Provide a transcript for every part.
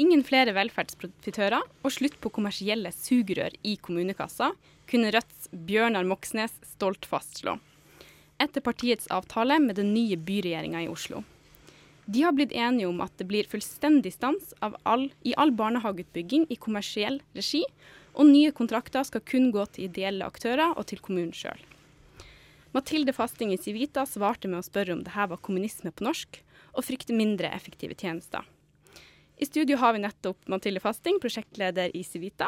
ingen flere velferdsprofitører og slutt på kommersielle sugerør i kommunekassa, kunne Rødts Bjørnar Moxnes stolt fastslå. Etter partiets avtale med den nye byregjeringa i Oslo. De har blitt enige om at det blir fullstendig stans all, i all barnehageutbygging i kommersiell regi, og nye kontrakter skal kun gå til ideelle aktører og til kommunen sjøl. Mathilde Fasting i Civita svarte med å spørre om det her var kommunisme på norsk, og frykte mindre effektive tjenester. I studio har vi nettopp Mathilde Fasting, prosjektleder i Civita,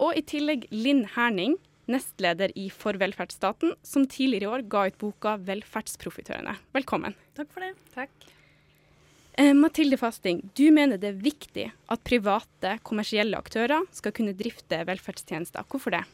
og i tillegg Linn Herning, nestleder i For velferdsstaten, som tidligere i år ga ut boka 'Velferdsprofitørene'. Velkommen. Takk for det. Takk. Eh, Mathilde Fasting, du mener det er viktig at private, kommersielle aktører skal kunne drifte velferdstjenester. Hvorfor det?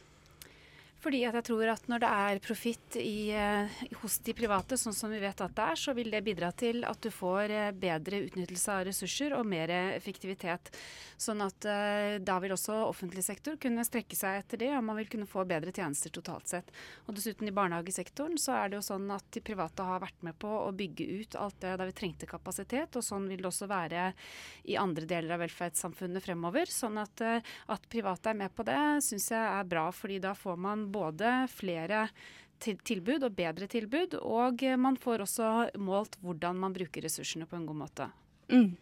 Fordi at jeg tror at når det er profitt eh, hos de private, sånn som vi vet at det er, så vil det bidra til at du får eh, bedre utnyttelse av ressurser og mer effektivitet. Sånn at eh, da vil også offentlig sektor kunne strekke seg etter det, og man vil kunne få bedre tjenester totalt sett. Og dessuten i barnehagesektoren så er det jo sånn at de private har vært med på å bygge ut alt det da vi trengte kapasitet, og sånn vil det også være i andre deler av velferdssamfunnet fremover. Sånn at, at private er med på det, syns jeg er bra, fordi da får man både flere tilbud og bedre tilbud, og man får også målt hvordan man bruker ressursene på en god måte. Mm.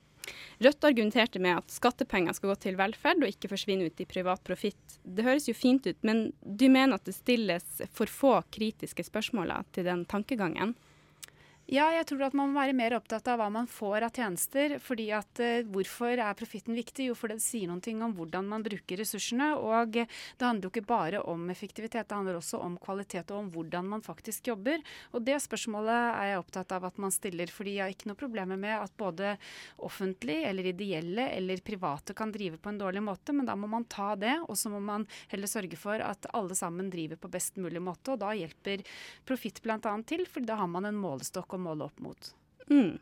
Rødt argumenterte med at skattepenger skal gå til velferd og ikke forsvinne ut i privat profitt. Det høres jo fint ut, men du mener at det stilles for få kritiske spørsmål til den tankegangen? Ja, jeg tror at man må være mer opptatt av hva man får av tjenester. fordi at eh, Hvorfor er profitten viktig? Jo, for det sier noen ting om hvordan man bruker ressursene. Og det handler jo ikke bare om effektivitet, det handler også om kvalitet og om hvordan man faktisk jobber. Og det spørsmålet er jeg opptatt av at man stiller. fordi jeg har ikke noe problemer med at både offentlig eller ideelle eller private kan drive på en dårlig måte, men da må man ta det. Og så må man heller sørge for at alle sammen driver på best mulig måte. Og da hjelper profitt bl.a. til, for da har man en målestokk å måle opp mot. Mm.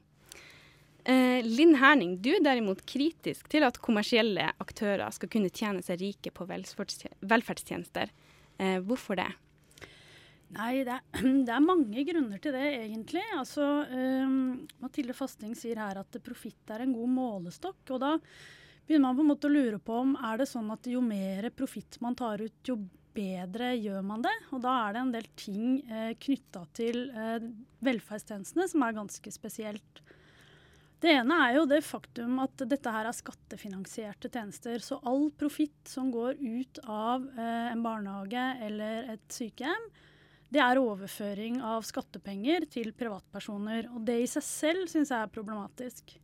Eh, Linn Herning, du er derimot kritisk til at kommersielle aktører skal kunne tjene seg rike på velferdstjenester. Eh, hvorfor det? Nei, det er, det er, mange grunner til det, egentlig. Altså, um, Mathilde Fasting sier her at profitt er en god målestokk. og da begynner man på en måte å lure på om er det sånn at jo mer profitt man tar ut, jo bedre gjør man det? Og da er det en del ting eh, knytta til eh, velferdstjenestene som er ganske spesielt. Det ene er jo det faktum at dette her er skattefinansierte tjenester. Så all profitt som går ut av eh, en barnehage eller et sykehjem, det er overføring av skattepenger til privatpersoner. Og det i seg selv syns jeg er problematisk.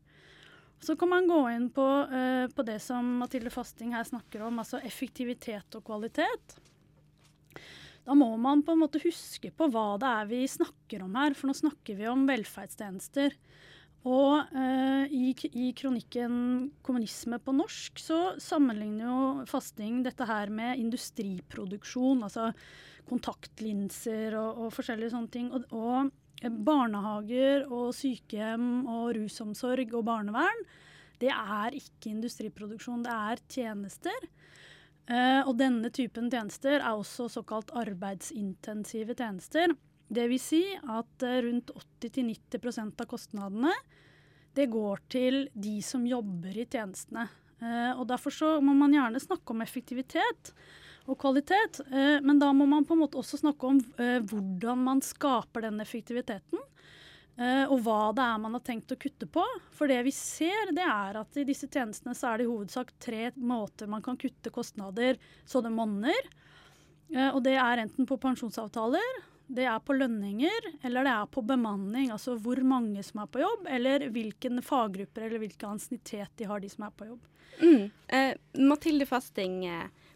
Så kan man gå inn på, uh, på det som Mathilde Fasting her snakker om, altså effektivitet og kvalitet. Da må man på en måte huske på hva det er vi snakker om her, for nå snakker vi om velferdstjenester. Og eh, i, i, kronikken 'Kommunisme på norsk' så sammenligner jo Fasting dette her med industriproduksjon, altså kontaktlinser og, og forskjellige sånne ting. Og, og, barnehager og sykehjem og rusomsorg og barnevern, det er ikke industriproduksjon, det er tjenester. Uh, og denne typen tjenester er også såkalt arbeidsintensive tjenester. Dvs. Si at uh, rundt 80-90% av kostnadene det går til de som jobber i tjenestene. Uh, og Derfor så må man gjerne snakke om effektivitet og kvalitet, men da må man på en måte også snakke om hvordan man skaper den effektiviteten. Uh, og hva det er man har tenkt å kutte på. For det vi ser, det er at i disse tjenestene så er det i hovedsak tre måter man kan kutte kostnader så det monner. Uh, og det er enten på pensjonsavtaler, det er på lønninger, eller det er på bemanning. Altså hvor mange som er på jobb, eller hvilken faggrupper eller hvilken ansiennitet de har, de som er på jobb. Mm. Eh, Mathilde Fasting,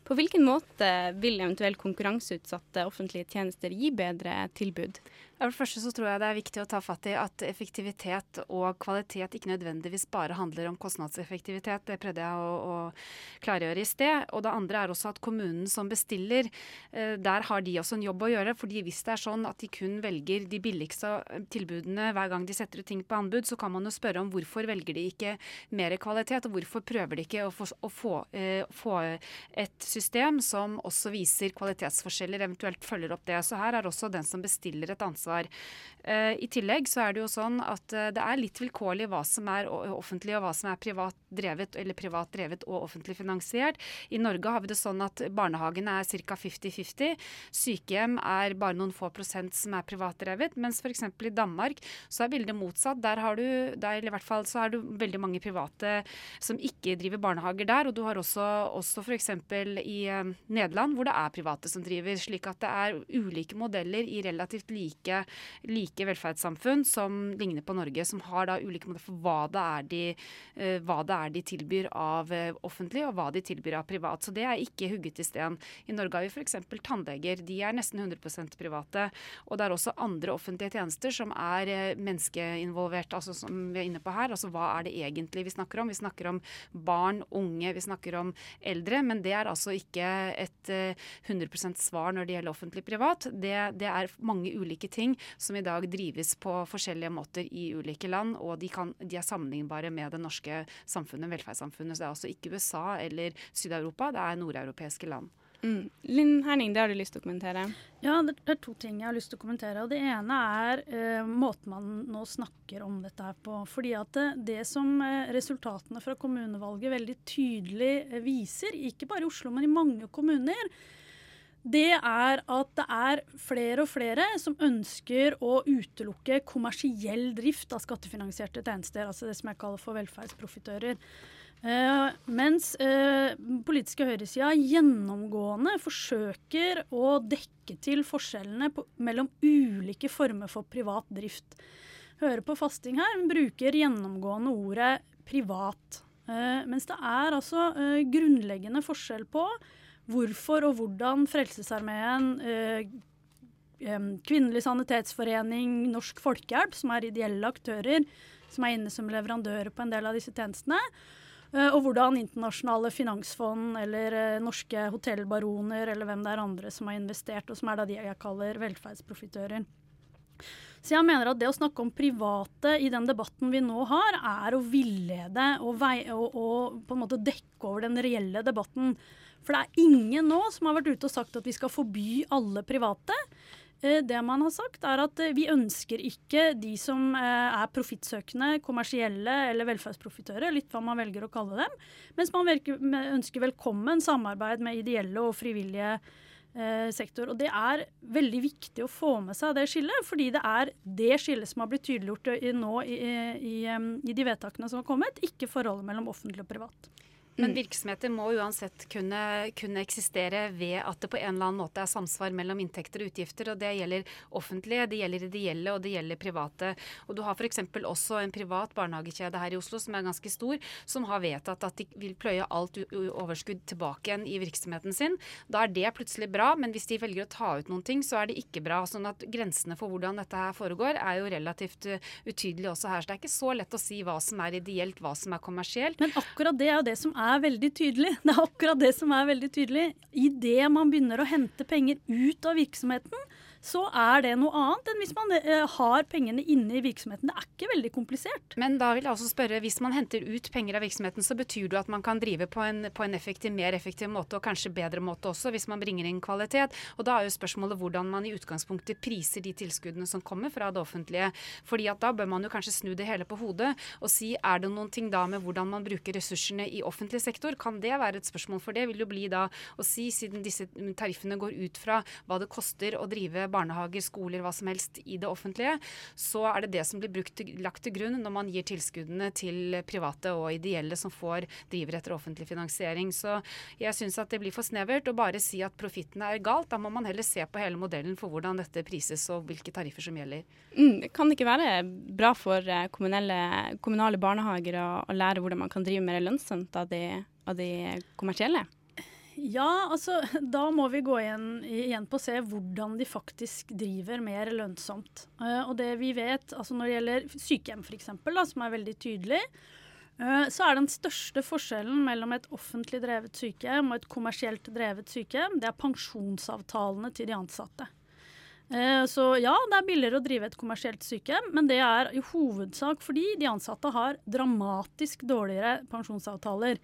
på hvilken måte vil eventuelt konkurranseutsatte offentlige tjenester gi bedre tilbud? For det første så tror jeg det er viktig å ta fatt i at effektivitet og kvalitet ikke nødvendigvis bare handler om kostnadseffektivitet. Det prøvde jeg å, å klargjøre i sted. Og det andre er også at kommunen som bestiller, eh, der har de også en jobb å gjøre. fordi hvis det er sånn at de kun velger de billigste tilbudene hver gang de setter ut ting på anbud, så kan man jo spørre om hvorfor velger de ikke mer kvalitet, og hvorfor prøver de ikke å få, å få, eh, få et system som også viser kvalitetsforskjeller, eventuelt følger opp det. Så her er også den som bestiller et ansvar. Uh, I tillegg så er det jo sånn at uh, det er litt vilkårlig hva som er offentlig og hva som er privat drevet, eller privat drevet og offentlig finansiert. I Norge har vi det sånn at barnehagene er ca. 50-50. Sykehjem er bare noen få prosent som er privatdrevet, mens f.eks. i Danmark så er bildet motsatt. Der har du, der, i hvert fall så er det veldig mange private som ikke driver barnehager der. Og du har også, også f.eks. i uh, Nederland hvor det er private som driver. Slik at det er ulike modeller i relativt like, like velferdssamfunn som ligner på Norge, som har da ulike modeller for hva det er de, uh, hva det er de tilbyr av uh, offentlig, og hva de tilbyr av privat. Så det er ikke hugget i sten. I Norge har vi f.eks. tannleger. De er nesten 100% private. Og det er også andre offentlige tjenester som er menneskeinvolvert, altså som vi er inne på her. Altså hva er det egentlig vi snakker om? Vi snakker om barn, unge, vi snakker om eldre. Men det er altså ikke et 100 svar når det gjelder offentlig-privat. Det, det er mange ulike ting som i dag drives på forskjellige måter i ulike land, og de, kan, de er sammenlignbare med det norske samfunnet, velferdssamfunnet. Så det er altså ikke USA eller Syd-Europa, det er nordeuropeiske land. Mm. Linn Herning, det har du lyst til å kommentere? Ja, det er to ting jeg har lyst til å kommentere. og Det ene er eh, måten man nå snakker om dette her på. Fordi at det, det som eh, resultatene fra kommunevalget veldig tydelig eh, viser, ikke bare i Oslo, men i mange kommuner, det er at det er flere og flere som ønsker å utelukke kommersiell drift av skattefinansierte tjenester. Altså det som jeg kaller for velferdsprofitører. Uh, mens uh, politiske høyresida gjennomgående forsøker å dekke til forskjellene mellom ulike former for privat drift. Hører på fasting her, bruker gjennomgående ordet privat. Uh, mens det er altså grunnleggende forskjell på hvorfor og hvordan Frelsesarmeen, eh, Kvinnelig sanitetsforening, Norsk Folkehjelp, som er ideelle aktører, som er inne som leverandører på en del av disse tjenestene, eh, og hvordan internasjonale finansfond eller eh, norske hotellbaroner eller hvem det er andre som har investert, og som er da de jeg kaller velferdsprofitører. Så jeg mener at det å snakke om private i den debatten vi nå har, er å villede og, og, og på en måte dekke over den reelle debatten. For det er ingen nå som har vært ute og sagt at vi skal forby alle private. Eh, det man har sagt, er at eh, vi ønsker ikke de som eh, er profittsøkende, kommersielle eller velferdsprofitører, litt hva man velger å kalle dem, mens man ønsker velkommen samarbeid med ideelle og frivillige sektor. Og Det er veldig viktig å få med seg det skillet, fordi det er det skillet som har blitt tydeliggjort nå i, i, i de vedtakene som har kommet, ikke forholdet mellom offentlig og privat. Men mm. virksomheter må uansett kunne, kunne, eksistere ved at det på en eller annen måte er samsvar mellom inntekter og utgifter. og Det gjelder offentlige, det gjelder ideelle og det gjelder private. Og Du har f.eks. også en privat barnehagekjede her i Oslo som er ganske stor, som har vedtatt at de vil pløye alt overskudd tilbake igjen i virksomheten sin. Da er det plutselig bra, men hvis de velger å ta ut noen ting, så er det ikke bra. sånn at grensene for hvordan dette her foregår er jo relativt uh, utydelige også her. Så det er ikke så lett å si hva som er ideelt, hva som er kommersielt. Men akkurat det er jo det som er er veldig tydelig. Det er akkurat det som er veldig tydelig. Idet man begynner å hente penger ut av virksomheten, så er det noe annet enn hvis man eh, har pengene inne i virksomheten. Det er ikke veldig komplisert. Men da vil jeg også spørre, hvis man henter ut penger av virksomheten, så betyr det at man kan drive på en, på en effektiv, mer effektiv måte, og kanskje bedre måte også, hvis man bringer inn kvalitet. Og da er jo spørsmålet hvordan man i utgangspunktet priser de tilskuddene som kommer fra det offentlige. Fordi at da bør man jo kanskje snu det hele på hodet og si er det noen ting da med hvordan man bruker ressursene i offentlig sektor? Kan det være et spørsmål? For det vil jo bli da å si, siden disse tariffene går ut fra hva det koster å drive barnehager, skoler, hva som helst i det offentlige, så er det det som blir brukt, lagt til grunn når man gir tilskuddene til private og ideelle som får driver etter offentlig finansiering. Så jeg syns at det blir for snevert å bare si at profitten er galt. Da må man heller se på hele modellen for hvordan dette prises og hvilke tariffer som gjelder. Mm, kan det ikke være bra for eh, kommunale barnehager å, å, lære hvordan man kan drive mer lønnsomt av de, av de kommersielle? Ja, altså da må vi gå igjen, igjen, på å se hvordan de faktisk driver mer lønnsomt. Uh, og det vi vet, altså når det gjelder sykehjem f.eks., som er veldig tydelig, uh, så er den største forskjellen mellom et offentlig drevet sykehjem og et kommersielt drevet sykehjem, det er pensjonsavtalene til de ansatte. Uh, så ja, det er billigere å drive et kommersielt sykehjem, men det er i hovedsak fordi de ansatte har dramatisk dårligere pensjonsavtaler.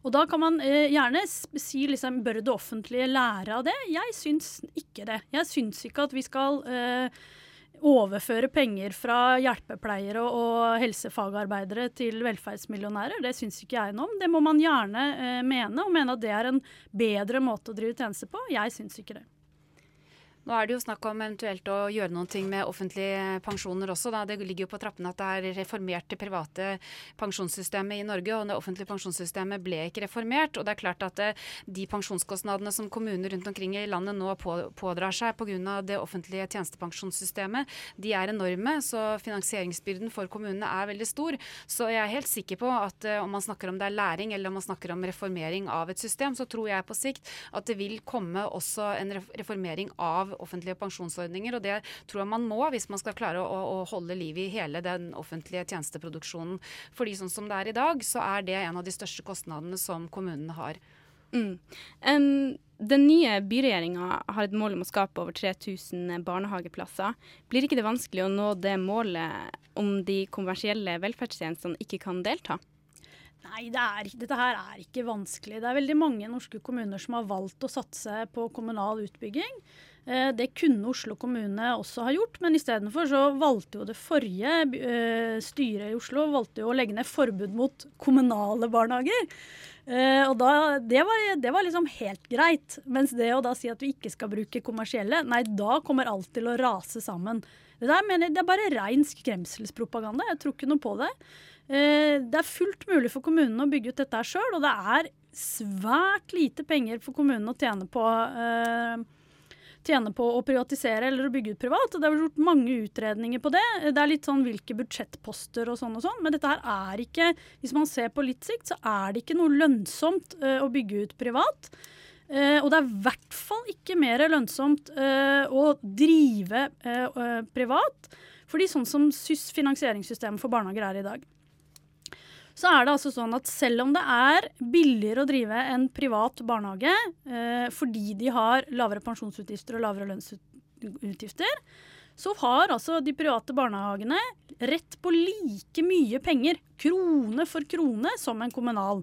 Og da kan man eh, gjerne si liksom, bør det offentlige lære av det? Jeg syns ikke det. Jeg syns ikke at vi skal eh, overføre penger fra hjelpepleiere og helsefagarbeidere til velferdsmillionærer. Det syns ikke jeg noe om. Det må man gjerne eh, mene, og mene at det er en bedre måte å drive tjeneste på. Jeg syns ikke det. Nå er det jo snakk om eventuelt å gjøre noen ting med offentlige pensjoner også. Da. Det ligger jo på trappene at det er reformert det private pensjonssystemet i Norge, og det offentlige pensjonssystemet ble ikke reformert. Og det er klart at eh, de pensjonskostnadene som kommuner rundt omkring i landet nå på, pådrar seg pga. det offentlige tjenestepensjonssystemet, de er enorme. Så finansieringsbyrden for kommunene er veldig stor. Så jeg er helt sikker på at uh, om man snakker om det er læring eller om man snakker om reformering av et system, så tror jeg på sikt at det vil komme også en reformering av offentlige pensjonsordninger. Og det tror jeg man må hvis man skal klare å, å holde liv i hele den offentlige tjenesteproduksjonen. Fordi sånn som det er i dag, så er det en av de største kostnadene som kommunene har. Mm. Um, den nye byregjeringa har et mål om å skape over 3000 barnehageplasser. Blir ikke det vanskelig å nå det målet om de kommersielle velferdstjenestene ikke kan delta? Nei, det er, dette her er ikke vanskelig. Det er veldig mange norske kommuner som har valgt å satse på kommunal utbygging. Eh, det kunne Oslo kommune også ha gjort, men istedenfor så valgte jo det forrige eh, styret i Oslo valgte jo å legge ned forbud mot kommunale barnehager. Eh, og da, det, var, det var liksom helt greit. Mens det å da si at vi ikke skal bruke kommersielle, nei, da kommer alt til å rase sammen. Det der mener det er bare rein skremselspropaganda. Jeg tror ikke noe på det. Det er fullt mulig for kommunene å bygge ut dette sjøl, og det er svært lite penger for kommunene å tjene på tjene på å privatisere eller å bygge ut privat. Det vært gjort mange utredninger på det. Det er litt sånn hvilke budsjettposter og sånn og sånn. Men dette her er ikke, hvis man ser på litt sikt, så er det ikke noe lønnsomt uh, å bygge ut privat. Uh, og det er i hvert fall ikke mer lønnsomt uh, å drive privat. Fordi sånn som finansieringssystemet for barnehager er i dag, så er det altså sånn at selv om det er billigere å drive en privat barnehage eh, fordi de har lavere pensjonsutgifter og lavere lønnsutgifter, så har altså de private barnehagene rett på like mye penger, krone for krone, som en kommunal.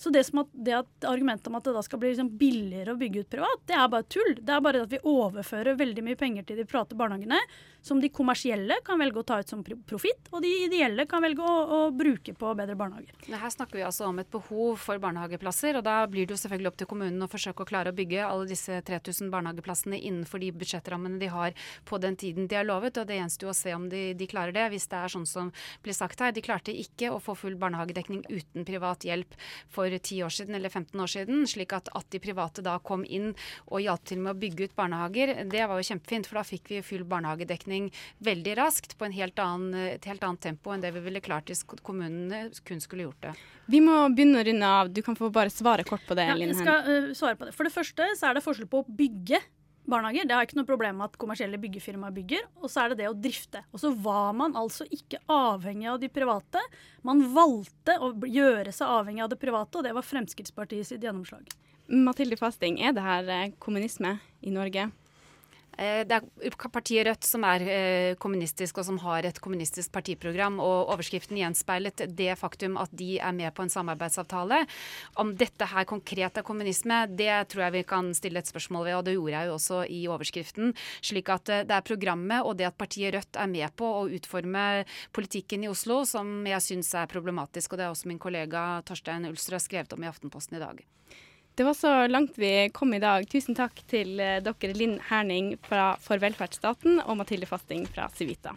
Så det, at, det at argumentet om at det da skal bli liksom billigere å bygge ut privat, det er bare tull. Det er bare at vi overfører veldig mye penger til de private barnehagene, som de kommersielle kan velge å ta ut som profitt, og de ideelle kan velge å, å, bruke på bedre barnehager. Her snakker vi altså om et behov for barnehageplasser, og da blir det jo selvfølgelig opp til kommunen å forsøke å klare å bygge alle disse 3000 barnehageplassene innenfor de budsjettrammene de har på den tiden de har lovet, og det gjenstår jo å se om de, de klarer det, hvis det er sånn som blir sagt her. De klarte ikke å få full barnehagedekning uten privat hjelp for for 10 år siden eller 15 år siden, slik at, at de private da kom inn og hjalp til med å bygge ut barnehager. Det var jo kjempefint, for da fikk vi full barnehagedekning veldig raskt på helt annen, et helt annet tempo enn det vi ville klart hvis kommunene kun skulle gjort det. Vi må begynne å runde av. Du kan få bare svare kort på det. Ja, jeg skal uh, svare på det. For det første så er det forskjell på å bygge barnehager. Det har ikke noe problem med at kommersielle byggefirmaer bygger. Og så er det det å drifte. Og så var man altså ikke avhengig av de private. Man valgte å gjøre seg avhengig av det private, og det var Fremskrittspartiet sitt gjennomslag. Mathilde Fasting, er det her eh, kommunisme i Norge? Eh, det er partiet Rødt som er eh, kommunistisk og som har et kommunistisk partiprogram. og Overskriften gjenspeilet det faktum at de er med på en samarbeidsavtale. Om dette her konkret er kommunisme, det tror jeg vi kan stille et spørsmål ved, og det gjorde jeg jo også i overskriften. Slik at eh, det er programmet og det at partiet Rødt er med på å utforme politikken i Oslo som jeg syns er problematisk. Og det har også min kollega Torstein Ulstrø skrevet om i Aftenposten i dag. Det var så langt vi kom i dag. Tusen takk til eh, dere Linn Herning fra For velferdsstaten og Mathilde Fasting fra Civita.